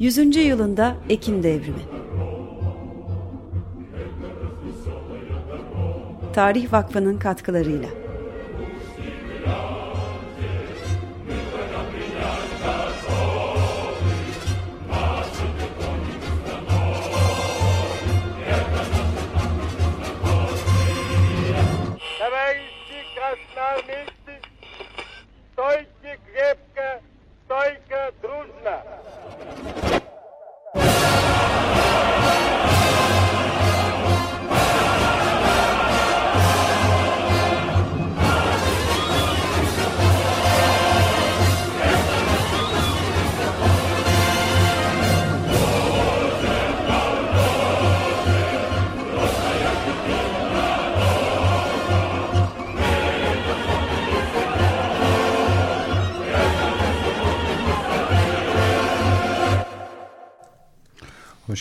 100. yılında Ekim Devrimi Tarih Vakfı'nın katkılarıyla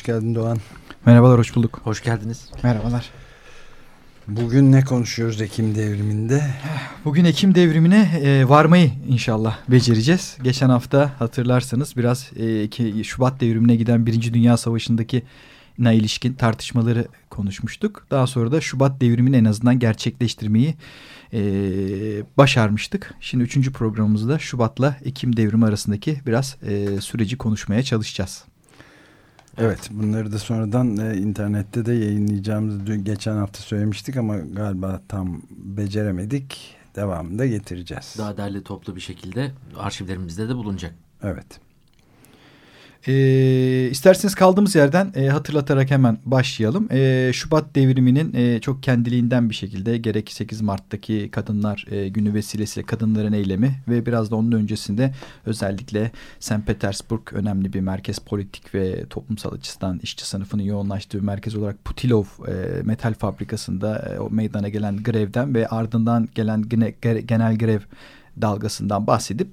geldin Doğan. Merhabalar, hoş bulduk. Hoş geldiniz. Merhabalar. Bugün ne konuşuyoruz Ekim devriminde? Bugün Ekim devrimine e, varmayı inşallah becereceğiz. Geçen hafta hatırlarsanız biraz e, Şubat devrimine giden Birinci Dünya Savaşı'ndaki na ilişkin tartışmaları konuşmuştuk. Daha sonra da Şubat devrimini en azından gerçekleştirmeyi e, başarmıştık. Şimdi üçüncü programımızda Şubat'la Ekim devrimi arasındaki biraz e, süreci konuşmaya çalışacağız. Evet bunları da sonradan e, internette de yayınlayacağımızı dün, geçen hafta söylemiştik ama galiba tam beceremedik. Devamında getireceğiz. Daha derli toplu bir şekilde arşivlerimizde de bulunacak. Evet. E, isterseniz kaldığımız yerden e, hatırlatarak hemen başlayalım. E, Şubat devriminin e, çok kendiliğinden bir şekilde gerek 8 Mart'taki kadınlar e, günü vesilesiyle kadınların eylemi ve biraz da onun öncesinde özellikle St. Petersburg önemli bir merkez politik ve toplumsal açısından işçi sınıfının yoğunlaştığı merkez olarak Putilov e, metal fabrikasında e, o meydana gelen grevden ve ardından gelen gene, genel grev dalgasından bahsedip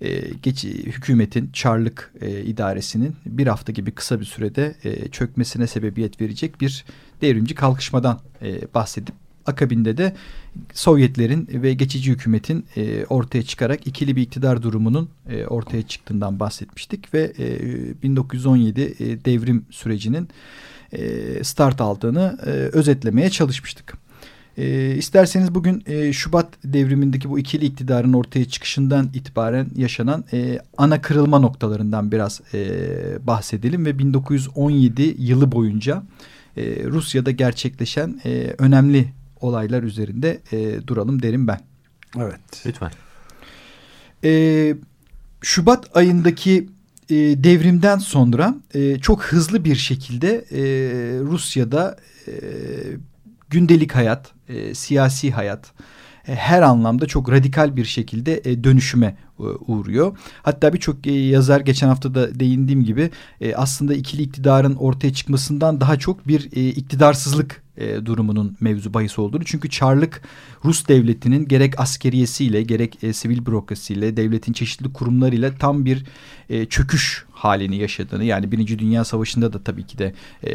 e, geç, hükümetin Çarlık e, idaresinin bir hafta gibi kısa bir sürede e, çökmesine sebebiyet verecek bir devrimci kalkışmadan e, bahsedip akabinde de Sovyetlerin ve geçici hükümetin e, ortaya çıkarak ikili bir iktidar durumunun e, ortaya çıktığından bahsetmiştik ve e, 1917 e, devrim sürecinin e, start aldığını e, özetlemeye çalışmıştık. E, isterseniz bugün e, Şubat devrimindeki bu ikili iktidarın ortaya çıkışından itibaren yaşanan e, ana kırılma noktalarından biraz e, bahsedelim ve 1917 yılı boyunca e, Rusya'da gerçekleşen e, önemli olaylar üzerinde e, duralım derim ben. Evet. Lütfen. E, Şubat ayındaki e, devrimden sonra e, çok hızlı bir şekilde e, Rusya'da e, gündelik hayat, e, siyasi hayat e, her anlamda çok radikal bir şekilde e, dönüşüme e, uğruyor. Hatta birçok e, yazar geçen hafta da değindiğim gibi e, aslında ikili iktidarın ortaya çıkmasından daha çok bir e, iktidarsızlık e, durumunun mevzu bahis olduğunu. Çünkü Çarlık Rus devletinin gerek askeriyesiyle gerek e, sivil bürokrasiyle devletin çeşitli kurumlarıyla tam bir e, çöküş halini yaşadığını yani Birinci Dünya Savaşı'nda da tabii ki de e,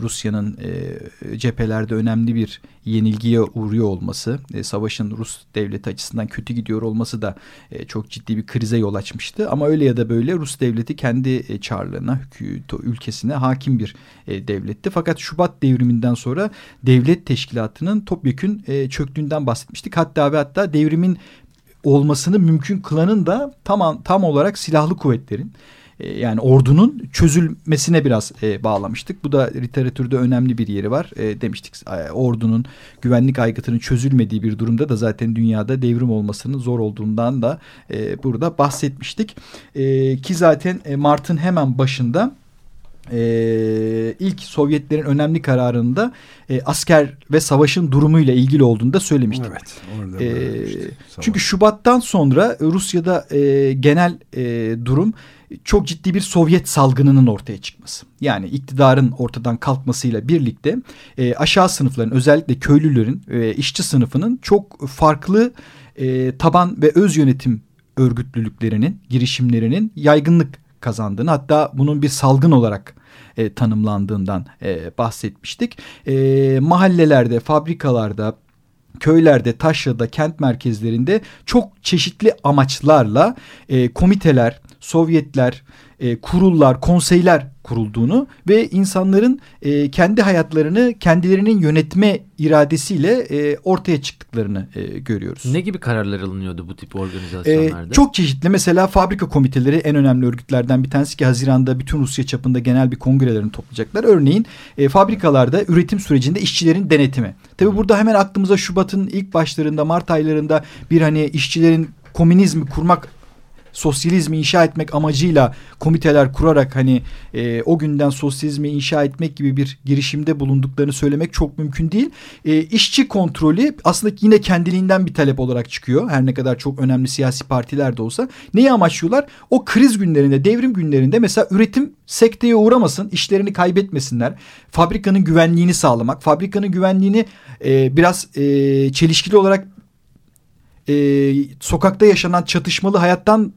Rusya'nın e, cephelerde önemli bir yenilgiye uğruyor olması, e, savaşın Rus devleti açısından kötü gidiyor olması da e, çok ciddi bir krize yol açmıştı. Ama öyle ya da böyle Rus devleti kendi e, çarlığına, ülkesine hakim bir e, devletti. Fakat Şubat devriminden sonra devlet teşkilatının topyekün e, çöktüğünden bahsetmiştik. Hatta ve hatta devrimin olmasını mümkün kılanın da tam, tam olarak silahlı kuvvetlerin e, yani ordunun çözülmesine biraz e, bağlamıştık. Bu da literatürde önemli bir yeri var. E, demiştik e, ordunun güvenlik aygıtının çözülmediği bir durumda da zaten dünyada devrim olmasının zor olduğundan da e, burada bahsetmiştik. E, ki zaten e, Mart'ın hemen başında e, ilk Sovyetlerin önemli kararında e, asker ve savaşın durumuyla ilgili olduğunu da söylemiştik. Evet. Orada e, çünkü Şubat'tan sonra Rusya'da e, genel e, durum çok ciddi bir Sovyet salgınının ortaya çıkması. Yani iktidarın ortadan kalkmasıyla birlikte e, aşağı sınıfların özellikle köylülerin ve işçi sınıfının çok farklı e, taban ve öz yönetim örgütlülüklerinin, girişimlerinin yaygınlık kazandığını hatta bunun bir salgın olarak e, tanımlandığından e, bahsetmiştik. E, mahallelerde, fabrikalarda, köylerde, taşrada, kent merkezlerinde çok çeşitli amaçlarla e, komiteler, Sovyetler, e, kurullar, konseyler kurulduğunu ve insanların e, kendi hayatlarını kendilerinin yönetme iradesiyle e, ortaya çıktıklarını e, görüyoruz. Ne gibi kararlar alınıyordu bu tip organizasyonlarda? E, çok çeşitli. Mesela fabrika komiteleri en önemli örgütlerden bir tanesi ki Haziran'da bütün Rusya çapında genel bir kongrelerini toplayacaklar. Örneğin e, fabrikalarda üretim sürecinde işçilerin denetimi. Tabii burada hemen aklımıza Şubat'ın ilk başlarında Mart aylarında bir hani işçilerin komünizmi kurmak sosyalizmi inşa etmek amacıyla komiteler kurarak hani e, o günden sosyalizmi inşa etmek gibi bir girişimde bulunduklarını söylemek çok mümkün değil. E, işçi kontrolü aslında yine kendiliğinden bir talep olarak çıkıyor. Her ne kadar çok önemli siyasi partiler de olsa. Neyi amaçlıyorlar? O kriz günlerinde, devrim günlerinde mesela üretim sekteye uğramasın, işlerini kaybetmesinler. Fabrikanın güvenliğini sağlamak, fabrikanın güvenliğini e, biraz e, çelişkili olarak e, sokakta yaşanan çatışmalı hayattan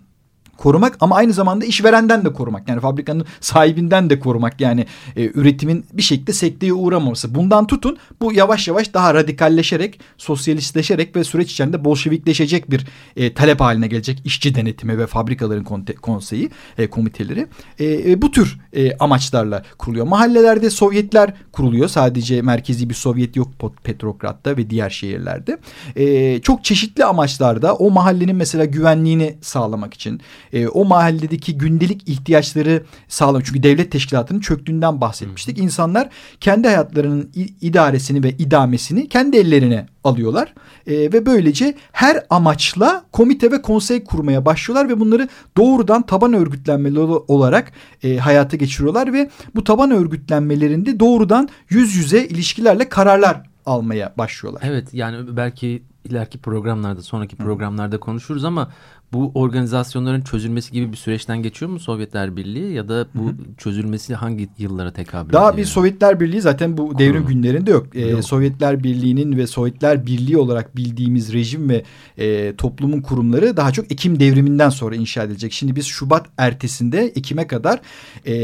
korumak ama aynı zamanda işverenden de korumak. Yani fabrikanın sahibinden de korumak. Yani e, üretimin bir şekilde sekteye uğramaması. Bundan tutun bu yavaş yavaş daha radikalleşerek, sosyalistleşerek ve süreç içerisinde bolşevikleşecek bir e, talep haline gelecek işçi denetimi ve fabrikaların konseyi, e, komiteleri. E, e, bu tür e, amaçlarla kuruluyor. Mahallelerde Sovyetler kuruluyor. Sadece merkezi bir Sovyet yok Petrograd'da ve diğer şehirlerde. E, çok çeşitli amaçlarda o mahallenin mesela güvenliğini sağlamak için e, o mahalledeki gündelik ihtiyaçları sağlamak. Çünkü devlet teşkilatının çöktüğünden bahsetmiştik. İnsanlar kendi hayatlarının idaresini ve idamesini kendi ellerine alıyorlar. E, ve böylece her amaçla komite ve konsey kurmaya başlıyorlar ve bunları doğrudan taban örgütlenmeli olarak e, hayata geçiriyorlar ve bu taban örgütlenmelerinde doğrudan yüz yüze ilişkilerle kararlar almaya başlıyorlar. Evet yani belki ileriki programlarda sonraki programlarda konuşuruz ama bu organizasyonların çözülmesi gibi bir süreçten geçiyor mu Sovyetler Birliği ya da bu Hı -hı. çözülmesi hangi yıllara tekabül Daha ediyor? bir Sovyetler Birliği zaten bu devrim Kurulu. günlerinde yok. Ee, yok. Sovyetler Birliği'nin ve Sovyetler Birliği olarak bildiğimiz rejim ve e, toplumun kurumları daha çok Ekim devriminden sonra inşa edilecek. Şimdi biz Şubat ertesinde Ekim'e kadar e,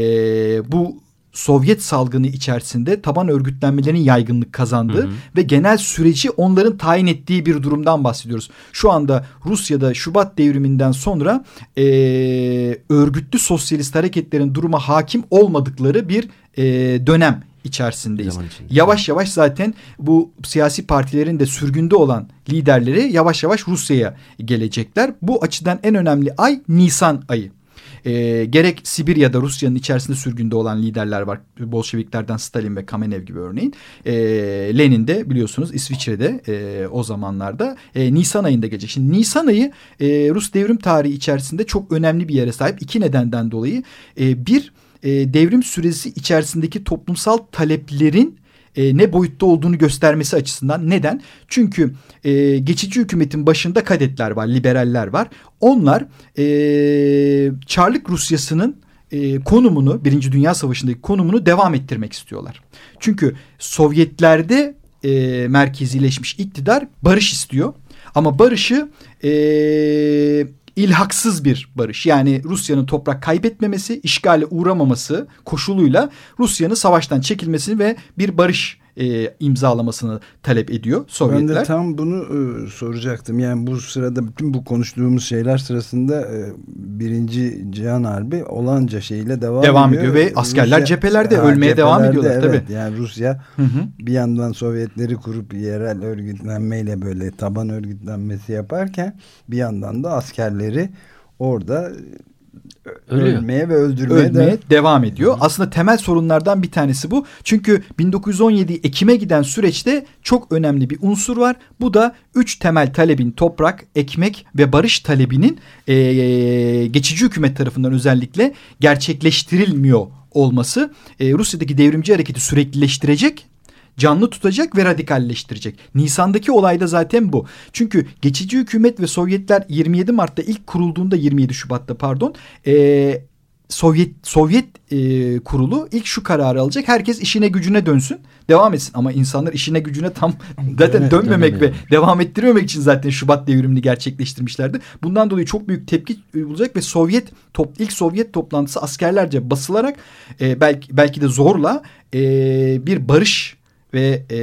bu Sovyet salgını içerisinde taban örgütlenmelerin yaygınlık kazandığı hı hı. ve genel süreci onların tayin ettiği bir durumdan bahsediyoruz. Şu anda Rusya'da Şubat devriminden sonra e, örgütlü sosyalist hareketlerin duruma hakim olmadıkları bir e, dönem içerisindeyiz. Yavaş yavaş zaten bu siyasi partilerin de sürgünde olan liderleri yavaş yavaş Rusya'ya gelecekler. Bu açıdan en önemli ay Nisan ayı. E, gerek Sibirya'da Rusya'nın içerisinde sürgünde olan liderler var. Bolşeviklerden Stalin ve Kamenev gibi örneğin. E, Lenin de biliyorsunuz İsviçre'de e, o zamanlarda e, Nisan ayında gelecek. Şimdi Nisan ayı e, Rus devrim tarihi içerisinde çok önemli bir yere sahip. iki nedenden dolayı. E, bir e, devrim süresi içerisindeki toplumsal taleplerin e, ne boyutta olduğunu göstermesi açısından. Neden? Çünkü e, geçici hükümetin başında kadetler var, liberaller var. Onlar e, Çarlık Rusyası'nın e, konumunu, Birinci Dünya Savaşı'ndaki konumunu devam ettirmek istiyorlar. Çünkü Sovyetlerde e, merkezileşmiş iktidar barış istiyor. Ama barışı e, ilhaksız bir barış. Yani Rusya'nın toprak kaybetmemesi, işgale uğramaması koşuluyla Rusya'nın savaştan çekilmesini ve bir barış e, imzalamasını talep ediyor Sovyetler. Ben de tam bunu e, soracaktım. Yani bu sırada bütün bu konuştuğumuz şeyler sırasında e, birinci Cihan Harbi olanca şeyle devam, devam ediyor. ediyor ve askerler Rusya, cephelerde ha, ölmeye cephelerde, devam ediyorlar evet, tabii. Yani Rusya hı hı. bir yandan Sovyetleri kurup yerel örgütlenmeyle böyle taban örgütlenmesi yaparken bir yandan da askerleri orada Ölüyor. ölmeye ve öldürmeye, Ölmeye de... devam ediyor. Hı. Aslında temel sorunlardan bir tanesi bu. Çünkü 1917 Ekim'e giden süreçte çok önemli bir unsur var. Bu da üç temel talebin toprak, ekmek ve barış talebinin e, geçici hükümet tarafından özellikle gerçekleştirilmiyor olması e, Rusya'daki devrimci hareketi süreklileştirecek canlı tutacak ve radikalleştirecek. Nisan'daki olay da zaten bu. Çünkü geçici hükümet ve Sovyetler 27 Mart'ta ilk kurulduğunda 27 Şubat'ta pardon e, Sovyet Sovyet e, kurulu ilk şu kararı alacak. Herkes işine gücüne dönsün. Devam etsin. Ama insanlar işine gücüne tam zaten evet, dönmemek ve devam ettirmemek için zaten Şubat devrimini gerçekleştirmişlerdi. Bundan dolayı çok büyük tepki bulacak ve Sovyet top, ilk Sovyet toplantısı askerlerce basılarak e, belki belki de zorla e, bir barış ve e,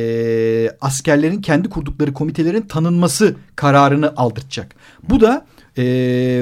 askerlerin kendi kurdukları komitelerin tanınması kararını aldıracak. Bu da e,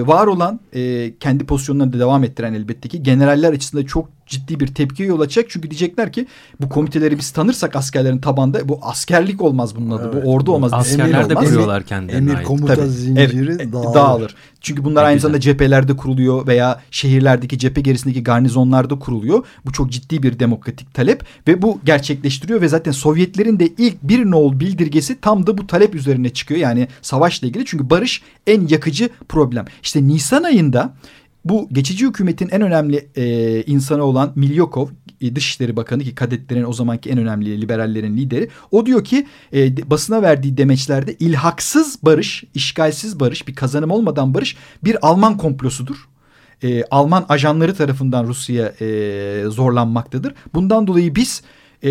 var olan e, kendi pozisyonlarını devam ettiren elbette ki generaller açısından çok ciddi bir tepkiye yol açacak. Çünkü diyecekler ki bu komiteleri biz tanırsak askerlerin tabanda bu askerlik olmaz bunun adı. Evet. Bu ordu olmaz. Askerler de kuruyorlar kendilerine Emir komuta Tabii. zinciri evet, dağılır. dağılır. Çünkü bunlar ne aynı zamanda cephelerde kuruluyor veya şehirlerdeki cephe gerisindeki garnizonlarda kuruluyor. Bu çok ciddi bir demokratik talep ve bu gerçekleştiriyor ve zaten Sovyetlerin de ilk bir nol bildirgesi tam da bu talep üzerine çıkıyor. Yani savaşla ilgili çünkü barış en yakıcı problem. İşte Nisan ayında bu geçici hükümetin en önemli e, insanı olan Milyokov e, Dışişleri Bakanı ki kadetlerin o zamanki en önemli liberallerin lideri. O diyor ki e, basına verdiği demeçlerde ilhaksız barış, işgalsiz barış, bir kazanım olmadan barış bir Alman komplosudur. E, Alman ajanları tarafından Rusya'ya e, zorlanmaktadır. Bundan dolayı biz e,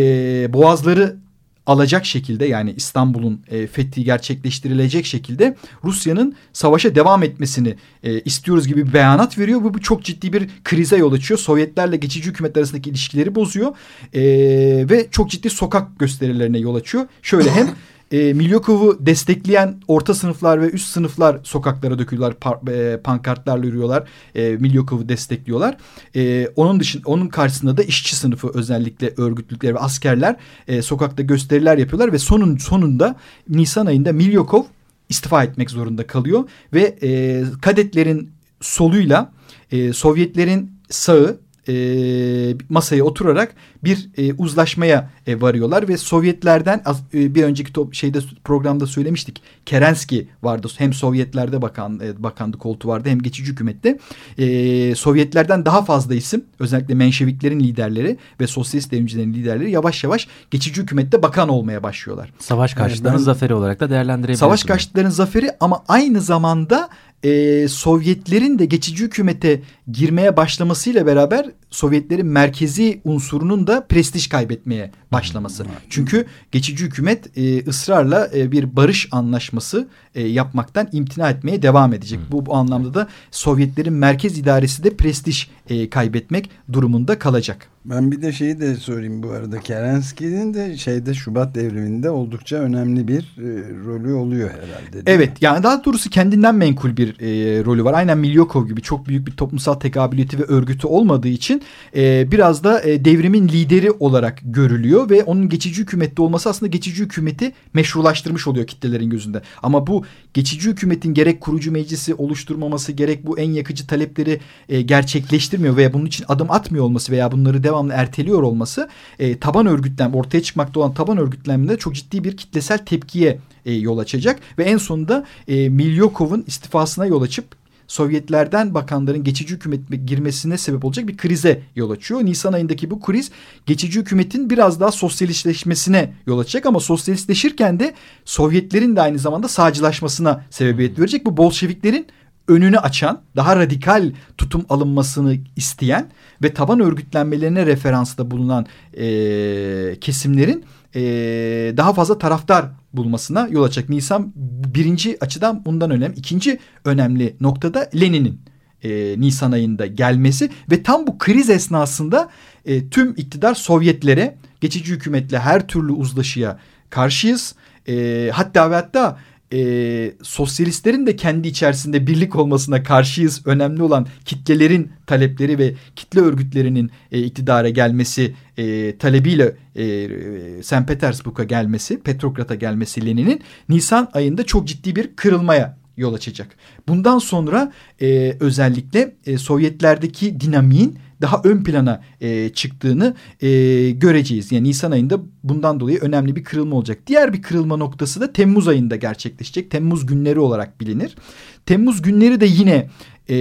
boğazları alacak şekilde yani İstanbul'un e, fethi gerçekleştirilecek şekilde Rusya'nın savaşa devam etmesini e, istiyoruz gibi bir beyanat veriyor. Bu, bu çok ciddi bir krize yol açıyor. Sovyetlerle geçici hükümet arasındaki ilişkileri bozuyor e, ve çok ciddi sokak gösterilerine yol açıyor. Şöyle hem e, Milyokov'u destekleyen orta sınıflar ve üst sınıflar sokaklara dökülüyorlar. Par, e, pankartlarla yürüyorlar. E, Milyokov'u destekliyorlar. E, onun dışında onun karşısında da işçi sınıfı özellikle örgütlükler ve askerler e, sokakta gösteriler yapıyorlar ve sonun sonunda Nisan ayında Milyokov istifa etmek zorunda kalıyor ve e, kadetlerin soluyla e, Sovyetlerin sağı e, masaya oturarak bir e, uzlaşmaya e, varıyorlar ve Sovyetlerden e, bir önceki top, şeyde programda söylemiştik. Kerenski vardı. Hem Sovyetlerde bakan e, bakandı koltuğu vardı hem geçici hükümette. E, Sovyetlerden daha fazla isim özellikle Menşeviklerin liderleri ve sosyalist devrimcilerin liderleri yavaş yavaş geçici hükümette bakan olmaya başlıyorlar. Savaş karşıtlarının yani zaferi olarak da değerlendirebiliriz. Savaş karşıtlarının zaferi ama aynı zamanda e, Sovyetlerin de geçici hükümete girmeye başlamasıyla beraber Sovyetlerin merkezi unsurunun da prestij kaybetmeye başlaması. Çünkü geçici hükümet e, ısrarla e, bir barış anlaşması e, yapmaktan imtina etmeye devam edecek. Bu, bu anlamda da Sovyetlerin merkez idaresi de prestij e, kaybetmek durumunda kalacak. Ben bir de şeyi de sorayım bu arada. Kerenski'nin de şeyde Şubat devriminde oldukça önemli bir e, rolü oluyor herhalde. Evet mi? yani daha doğrusu kendinden menkul bir e, rolü var. Aynen Milyokov gibi çok büyük bir toplumsal tekabiliyeti ve örgütü olmadığı için e, biraz da e, devrimin lideri olarak görülüyor ve onun geçici hükümette olması aslında geçici hükümeti meşrulaştırmış oluyor kitlelerin gözünde. Ama bu geçici hükümetin gerek kurucu meclisi oluşturmaması gerek bu en yakıcı talepleri e, gerçekleştirmiyor veya bunun için adım atmıyor olması veya bunları devamlı erteliyor olması e, taban örgütlenme ortaya çıkmakta olan taban örgütlenmede çok ciddi bir kitlesel tepkiye e, yol açacak ve en sonunda e, Milyokov'un istifasına yol açıp Sovyetlerden bakanların geçici hükümet girmesine sebep olacak bir krize yol açıyor. Nisan ayındaki bu kriz geçici hükümetin biraz daha sosyalistleşmesine yol açacak ama sosyalistleşirken de Sovyetlerin de aynı zamanda sağcılaşmasına sebebiyet verecek. Bu Bolşeviklerin önünü açan, daha radikal tutum alınmasını isteyen ve taban örgütlenmelerine referansta bulunan e, kesimlerin e, daha fazla taraftar bulmasına yol açacak. Nisan birinci açıdan bundan önemli. İkinci önemli noktada Lenin'in e, Nisan ayında gelmesi ve tam bu kriz esnasında e, tüm iktidar Sovyetlere geçici hükümetle her türlü uzlaşıya karşıyız. E, hatta ve hatta e, sosyalistlerin de kendi içerisinde birlik olmasına karşıyız. Önemli olan kitlelerin talepleri ve kitle örgütlerinin e, iktidara gelmesi e, talebiyle e, St. Petersburg'a gelmesi, Petrograd'a gelmesi Lenin'in Nisan ayında çok ciddi bir kırılmaya yol açacak. Bundan sonra e, özellikle e, Sovyetlerdeki dinamiğin daha ön plana e, çıktığını e, göreceğiz. Yani Nisan ayında bundan dolayı önemli bir kırılma olacak. Diğer bir kırılma noktası da Temmuz ayında gerçekleşecek. Temmuz günleri olarak bilinir. Temmuz günleri de yine e,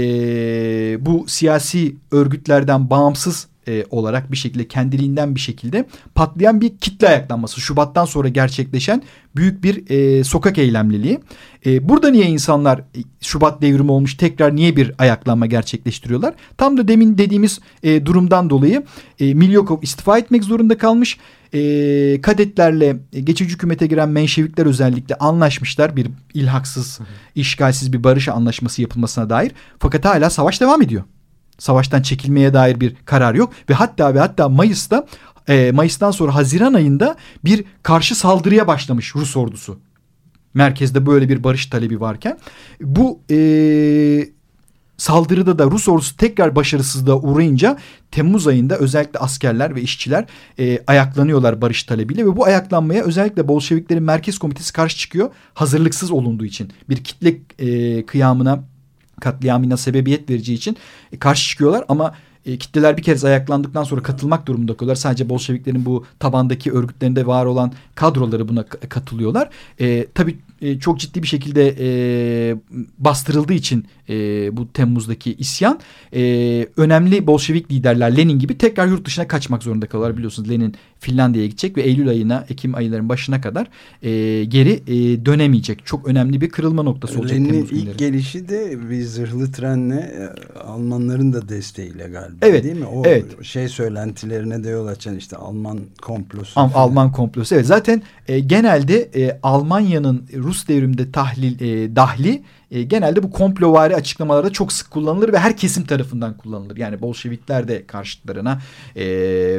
bu siyasi örgütlerden bağımsız e, olarak bir şekilde kendiliğinden bir şekilde patlayan bir kitle ayaklanması. Şubattan sonra gerçekleşen büyük bir e, sokak eylemliliği. E, burada niye insanlar e, Şubat devrimi olmuş tekrar niye bir ayaklanma gerçekleştiriyorlar? Tam da demin dediğimiz e, durumdan dolayı e, Milyokov istifa etmek zorunda kalmış. E, kadetlerle e, geçici hükümete giren Menşevikler özellikle anlaşmışlar. Bir ilhaksız, işgalsiz bir barış anlaşması yapılmasına dair. Fakat hala savaş devam ediyor savaştan çekilmeye dair bir karar yok. Ve hatta ve hatta Mayıs'ta e, Mayıs'tan sonra Haziran ayında bir karşı saldırıya başlamış Rus ordusu. merkezde böyle bir barış talebi varken. Bu e, saldırıda da Rus ordusu tekrar başarısızlığa uğrayınca Temmuz ayında özellikle askerler ve işçiler e, ayaklanıyorlar barış talebiyle. Ve bu ayaklanmaya özellikle Bolşeviklerin Merkez Komitesi karşı çıkıyor hazırlıksız olunduğu için. Bir kitle e, kıyamına katliamına sebebiyet vereceği için e, karşı çıkıyorlar ama e, kitleler bir kez ayaklandıktan sonra katılmak durumunda kalıyorlar. Sadece Bolşeviklerin bu tabandaki örgütlerinde var olan kadroları buna katılıyorlar. E, tabii e, çok ciddi bir şekilde e, bastırıldığı için e, bu Temmuz'daki isyan e, önemli Bolşevik liderler Lenin gibi tekrar yurt dışına kaçmak zorunda kalıyorlar. Biliyorsunuz Lenin Finlandiya'ya gidecek ve Eylül ayına Ekim ayların başına kadar e, geri e, dönemeyecek. Çok önemli bir kırılma noktası olacak Lenin'in ilk günleri. gelişi de bir zırhlı trenle e, Almanların da desteğiyle galiba evet, değil mi? O evet. şey söylentilerine de yol açan işte Alman komplosu. Al, Alman komplosu evet zaten e, genelde e, Almanya'nın Rus devrimde tahlil e, dahli e, genelde bu komplovari açıklamalarda çok sık kullanılır ve her kesim tarafından kullanılır. Yani Bolşevikler de karşıtlarına e,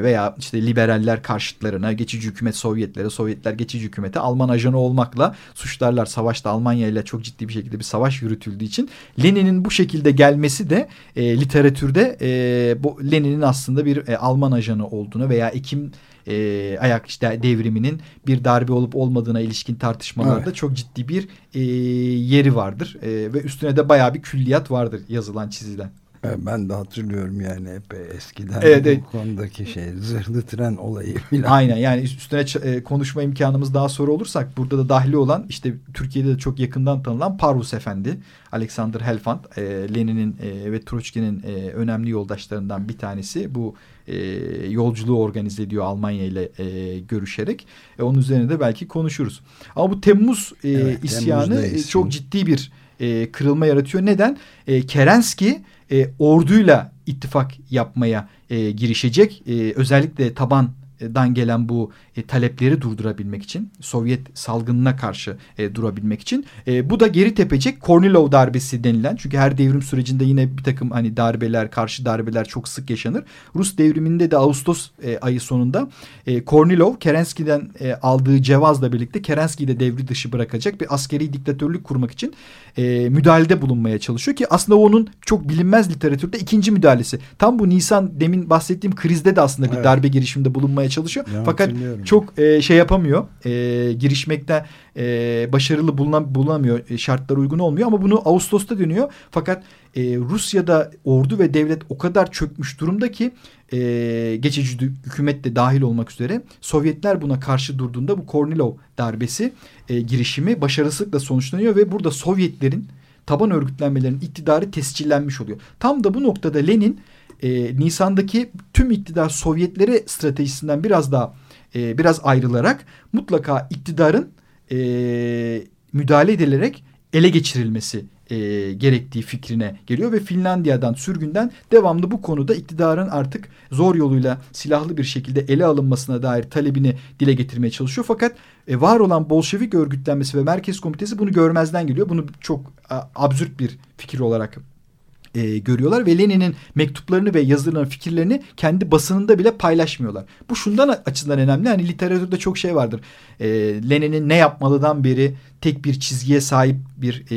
veya işte liberaller karşıtlarına, geçici hükümet Sovyetlere, Sovyetler geçici hükümete Alman ajanı olmakla suçlarlar. Savaşta Almanya ile çok ciddi bir şekilde bir savaş yürütüldüğü için Lenin'in bu şekilde gelmesi de e, literatürde e, Lenin'in aslında bir e, Alman ajanı olduğunu veya Ekim e, ayak işte devriminin bir darbe olup olmadığına ilişkin tartışmalarda evet. çok ciddi bir e, yeri vardır. E, ve üstüne de bayağı bir külliyat vardır yazılan çizilen. Ben de hatırlıyorum yani epey eskiden evet, evet. bu konudaki şey zırhlı tren olayı falan. Aynen yani üstüne e, konuşma imkanımız daha sonra olursak burada da dahli olan işte Türkiye'de de çok yakından tanınan Parvus Efendi, Alexander Helfand, e, Lenin'in e, ve Troçki'nin önemli yoldaşlarından bir tanesi. Bu e, yolculuğu organize ediyor Almanya ile e, görüşerek. E, onun üzerine de belki konuşuruz. Ama bu Temmuz e, evet, isyanı e, çok ciddi bir e, kırılma yaratıyor. Neden? E, Kerenski e, orduyla ittifak yapmaya e, girişecek. E, özellikle taban dan gelen bu e, talepleri durdurabilmek için Sovyet salgınına karşı e, durabilmek için e, bu da geri tepecek Kornilov darbesi denilen çünkü her devrim sürecinde yine bir takım hani darbeler karşı darbeler çok sık yaşanır. Rus devriminde de Ağustos e, ayı sonunda e, Kornilov Kerenski'den e, aldığı cevazla birlikte Kerenski'yi de devri dışı bırakacak bir askeri diktatörlük kurmak için e, müdahalede bulunmaya çalışıyor ki aslında onun çok bilinmez literatürde ikinci müdahalesi. Tam bu Nisan demin bahsettiğim krizde de aslında bir evet. darbe girişiminde bulunmaya çalışıyor. Ya, Fakat çok e, şey yapamıyor. E, girişmekte e, başarılı bulunam, bulunamıyor. E, şartlar uygun olmuyor ama bunu Ağustos'ta dönüyor. Fakat e, Rusya'da ordu ve devlet o kadar çökmüş durumda ki e, geçici hükümet de dahil olmak üzere Sovyetler buna karşı durduğunda bu Kornilov darbesi e, girişimi başarısızlıkla sonuçlanıyor ve burada Sovyetlerin taban örgütlenmelerinin iktidarı tescillenmiş oluyor. Tam da bu noktada Lenin e, Nisan'daki tüm iktidar Sovyetlere stratejisinden biraz daha e, biraz ayrılarak mutlaka iktidarın e, müdahale edilerek ele geçirilmesi e, gerektiği fikrine geliyor ve Finlandiya'dan sürgünden devamlı bu konuda iktidarın artık zor yoluyla silahlı bir şekilde ele alınmasına dair talebini dile getirmeye çalışıyor. Fakat e, var olan Bolşevik örgütlenmesi ve Merkez Komitesi bunu görmezden geliyor. Bunu çok a, absürt bir fikir olarak e, görüyorlar ve Lenin'in mektuplarını ve yazılarını, fikirlerini kendi basınında bile paylaşmıyorlar. Bu şundan açısından önemli. Hani literatürde çok şey vardır. E, Lenin'in ne yapmalıdan beri tek bir çizgiye sahip bir e,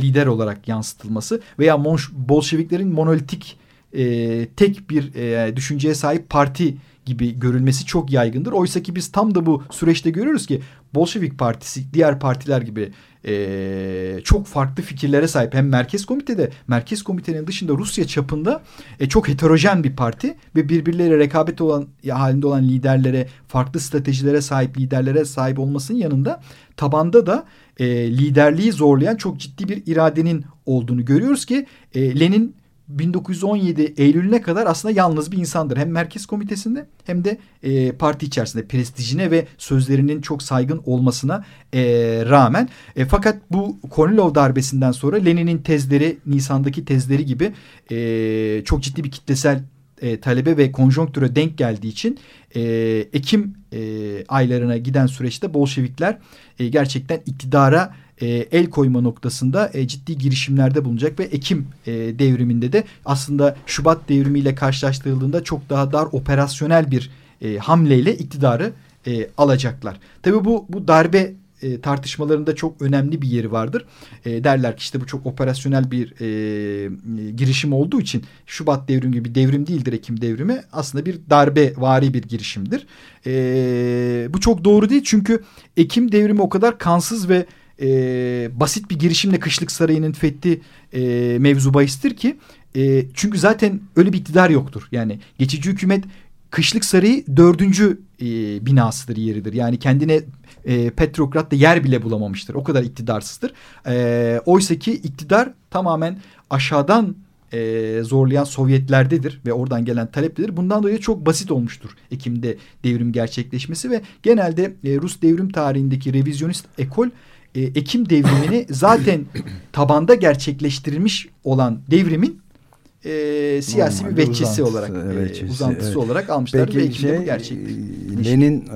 lider olarak yansıtılması veya Monş, Bolşeviklerin monolitik e, tek bir e, düşünceye sahip parti gibi görülmesi çok yaygındır. Oysa ki biz tam da bu süreçte görüyoruz ki Bolşevik Partisi diğer partiler gibi e, çok farklı fikirlere sahip. Hem Merkez Komite'de, Merkez Komitenin dışında Rusya çapında e, çok heterojen bir parti ve birbirleriyle rekabet olan halinde olan liderlere, farklı stratejilere sahip liderlere sahip olmasının yanında tabanda da e, liderliği zorlayan çok ciddi bir iradenin olduğunu görüyoruz ki e, Lenin 1917 Eylül'üne kadar aslında yalnız bir insandır. Hem merkez komitesinde hem de e, parti içerisinde prestijine ve sözlerinin çok saygın olmasına e, rağmen. E, fakat bu Kornilov darbesinden sonra Lenin'in tezleri, Nisan'daki tezleri gibi e, çok ciddi bir kitlesel e, talebe ve konjonktüre denk geldiği için e, Ekim e, aylarına giden süreçte Bolşevikler e, gerçekten iktidara e, el koyma noktasında e, ciddi girişimlerde bulunacak ve Ekim e, devriminde de aslında Şubat devrimiyle karşılaştırıldığında çok daha dar operasyonel bir e, hamleyle iktidarı e, alacaklar. Tabi bu bu darbe e, tartışmalarında çok önemli bir yeri vardır. E, derler ki işte bu çok operasyonel bir e, girişim olduğu için Şubat devrimi gibi bir devrim değildir Ekim devrimi. Aslında bir darbe vari bir girişimdir. E, bu çok doğru değil çünkü Ekim devrimi o kadar kansız ve e, basit bir girişimle Kışlık Sarayı'nın fethi e, mevzu bahistir ki e, çünkü zaten öyle bir iktidar yoktur. Yani geçici hükümet Kışlık Sarayı dördüncü e, binasıdır yeridir. Yani kendine e, Petrograd'da yer bile bulamamıştır. O kadar iktidarsızdır. E, Oysa ki iktidar tamamen aşağıdan e, zorlayan Sovyetlerdedir ve oradan gelen taleptedir. Bundan dolayı çok basit olmuştur Ekim'de devrim gerçekleşmesi ve genelde e, Rus devrim tarihindeki revizyonist ekol e, Ekim devrimini zaten tabanda gerçekleştirilmiş olan devrimin e, siyasi Normalde bir veçesi olarak e, uzantısı evet. olarak almışlar Peki, ve Ekim'de şey, bu gerçekleşti. Lenin e,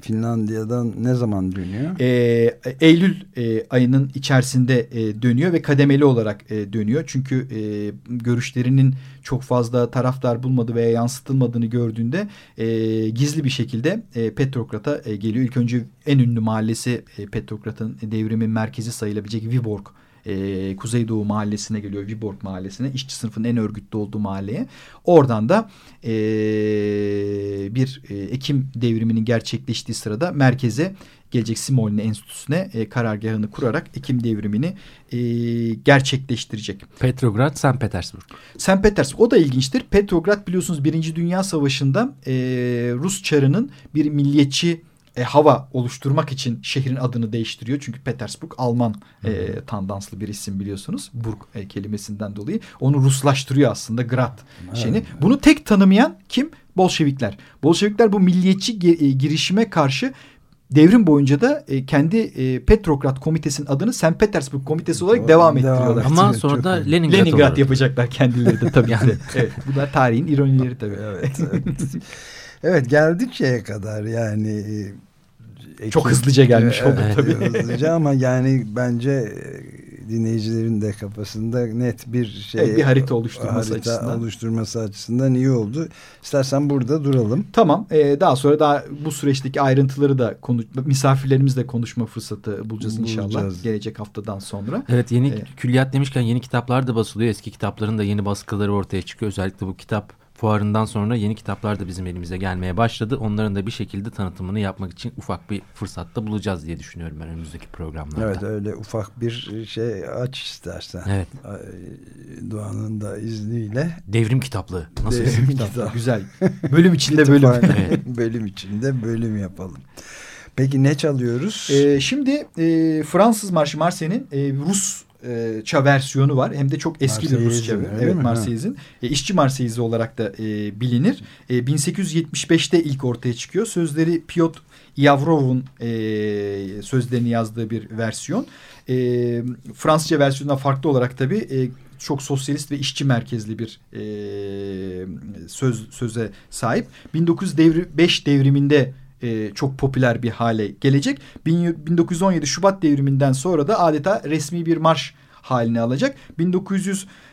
Finlandiya'dan ne zaman dönüyor? E, Eylül e, ayının içerisinde e, dönüyor ve kademeli olarak e, dönüyor. Çünkü e, görüşlerinin çok fazla taraftar bulmadı veya yansıtılmadığını gördüğünde e, gizli bir şekilde e, Petrograd'a e, geliyor. İlk önce en ünlü mahallesi e, Petrograd'ın devrimin merkezi sayılabilecek Viborg e, Kuzeydoğu mahallesine geliyor. Viborg mahallesine. işçi sınıfın en örgütlü olduğu mahalleye. Oradan da e, bir e, Ekim devriminin gerçekleştiği sırada merkeze gelecek Simolini Enstitüsü'ne e, karargahını kurarak Ekim devrimini e, gerçekleştirecek. Petrograd, St. Petersburg. St. Petersburg o da ilginçtir. Petrograd biliyorsunuz Birinci Dünya Savaşı'nda e, Rus çarının bir milliyetçi e, hava oluşturmak için şehrin adını değiştiriyor. Çünkü Petersburg Alman e, tandanslı bir isim biliyorsunuz. Burg e, kelimesinden dolayı. Onu Ruslaştırıyor aslında Grad evet. şeyini. Bunu tek tanımayan kim? Bolşevikler. Bolşevikler bu milliyetçi e, girişime karşı devrim boyunca da e, kendi e, Petrograd Komitesi'nin adını St. Petersburg Komitesi olarak o, devam ettiriyorlar. Ama sonra da Leningrad, Leningrad yapacaklar kendileri de tabii yani. evet, bunlar tarihin ironileri tabii. evet, evet. evet geldik şeye kadar yani e, Ekip, Çok hızlıca gelmiş oldu evet, tabii. Hızlıca ama yani bence e, dinleyicilerin de kafasında net bir şey evet, bir harita oluşturması harita açısından. oluşturması açısından iyi oldu. İstersen burada duralım. Tamam. Ee, daha sonra daha bu süreçteki ayrıntıları da konu, misafirlerimizle konuşma fırsatı bulacağız, inşallah bulacağız. gelecek haftadan sonra. Evet yeni ee, külliyat demişken yeni kitaplar da basılıyor. Eski kitapların da yeni baskıları ortaya çıkıyor. Özellikle bu kitap fuarından sonra yeni kitaplar da bizim elimize gelmeye başladı. Onların da bir şekilde tanıtımını yapmak için ufak bir fırsatta bulacağız diye düşünüyorum ben önümüzdeki programlarda. Evet öyle ufak bir şey aç istersen. Evet. Doğan'ın da izniyle. Devrim kitaplığı. Nasıl Devrim kitaplığı? Güzel. Bölüm içinde bölüm. evet. bölüm içinde bölüm yapalım. Peki ne çalıyoruz? Ee, şimdi e, Fransız Marşı Marseille'nin e, Rus e, ça versiyonu var. Hem de çok eski bir Rusça. Evet Marseilles'in. E, işçi Marseilles'i olarak da e, bilinir. E, 1875'te ilk ortaya çıkıyor. Sözleri Piotr Yavrov'un e, sözlerini yazdığı bir versiyon. E, Fransızca versiyonundan farklı olarak tabii e, çok sosyalist ve işçi merkezli bir e, söz söze sahip. 1905 devriminde e, çok popüler bir hale gelecek. 1917 Şubat devriminden sonra da adeta resmi bir marş haline alacak.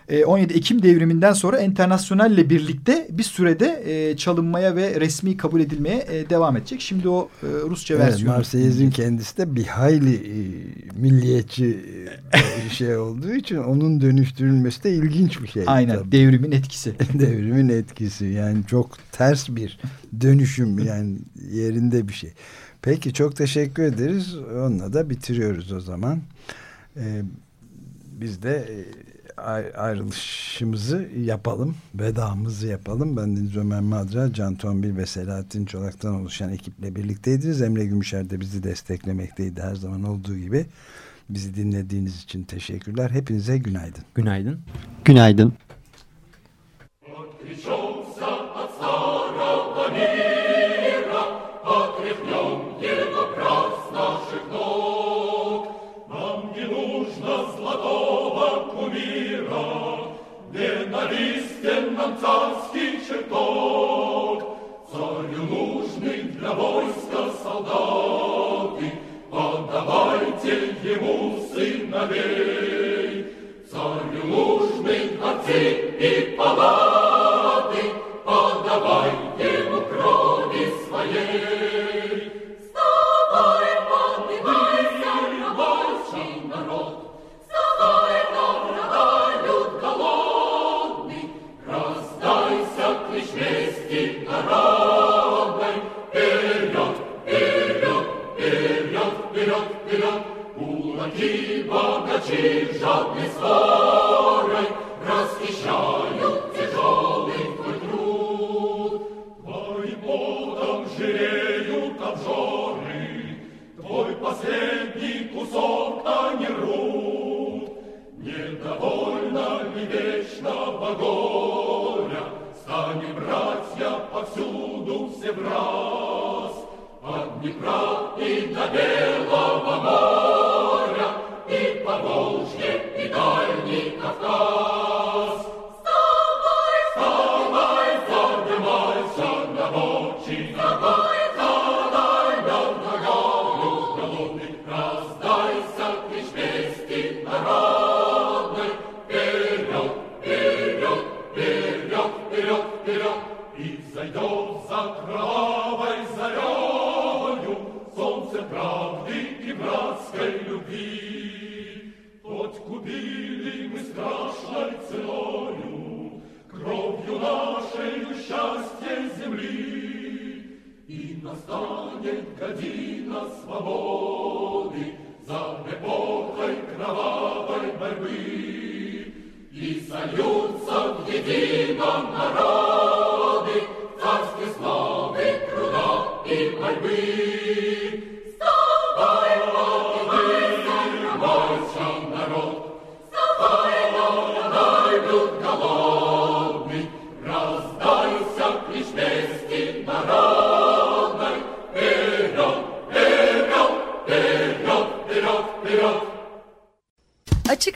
1917 Ekim devriminden sonra internasyonalle birlikte bir sürede e, çalınmaya ve resmi kabul edilmeye e, devam edecek. Şimdi o e, Rusça evet, versiyonu. Marseyez'in kendisi de bir hayli e, milliyetçi e, şey olduğu için onun dönüştürülmesi de ilginç bir şey. Aynen tabii. devrimin etkisi. devrimin etkisi yani çok ters bir dönüşüm yani yerinde bir şey. Peki çok teşekkür ederiz. Onunla da bitiriyoruz o zaman. Ee, biz de e, ayrılışımızı yapalım. Vedamızı yapalım. Ben Deniz Ömer Madra, Can Tombil ve Selahattin Çolak'tan oluşan ekiple birlikteydiniz. Emre Gümüşer de bizi desteklemekteydi her zaman olduğu gibi. Bizi dinlediğiniz için teşekkürler. Hepinize günaydın. Günaydın. Günaydın. Царский чертог. Царю нужный для войска солдаты, Отдавайте ему сыновей. Сами вечного горя, Сами братья повсюду все братья. Кровью нашей счастье земли, И настанет година свободы За эпохой кровавой борьбы. И сольются в едином народы Царстве славы, труда и борьбы.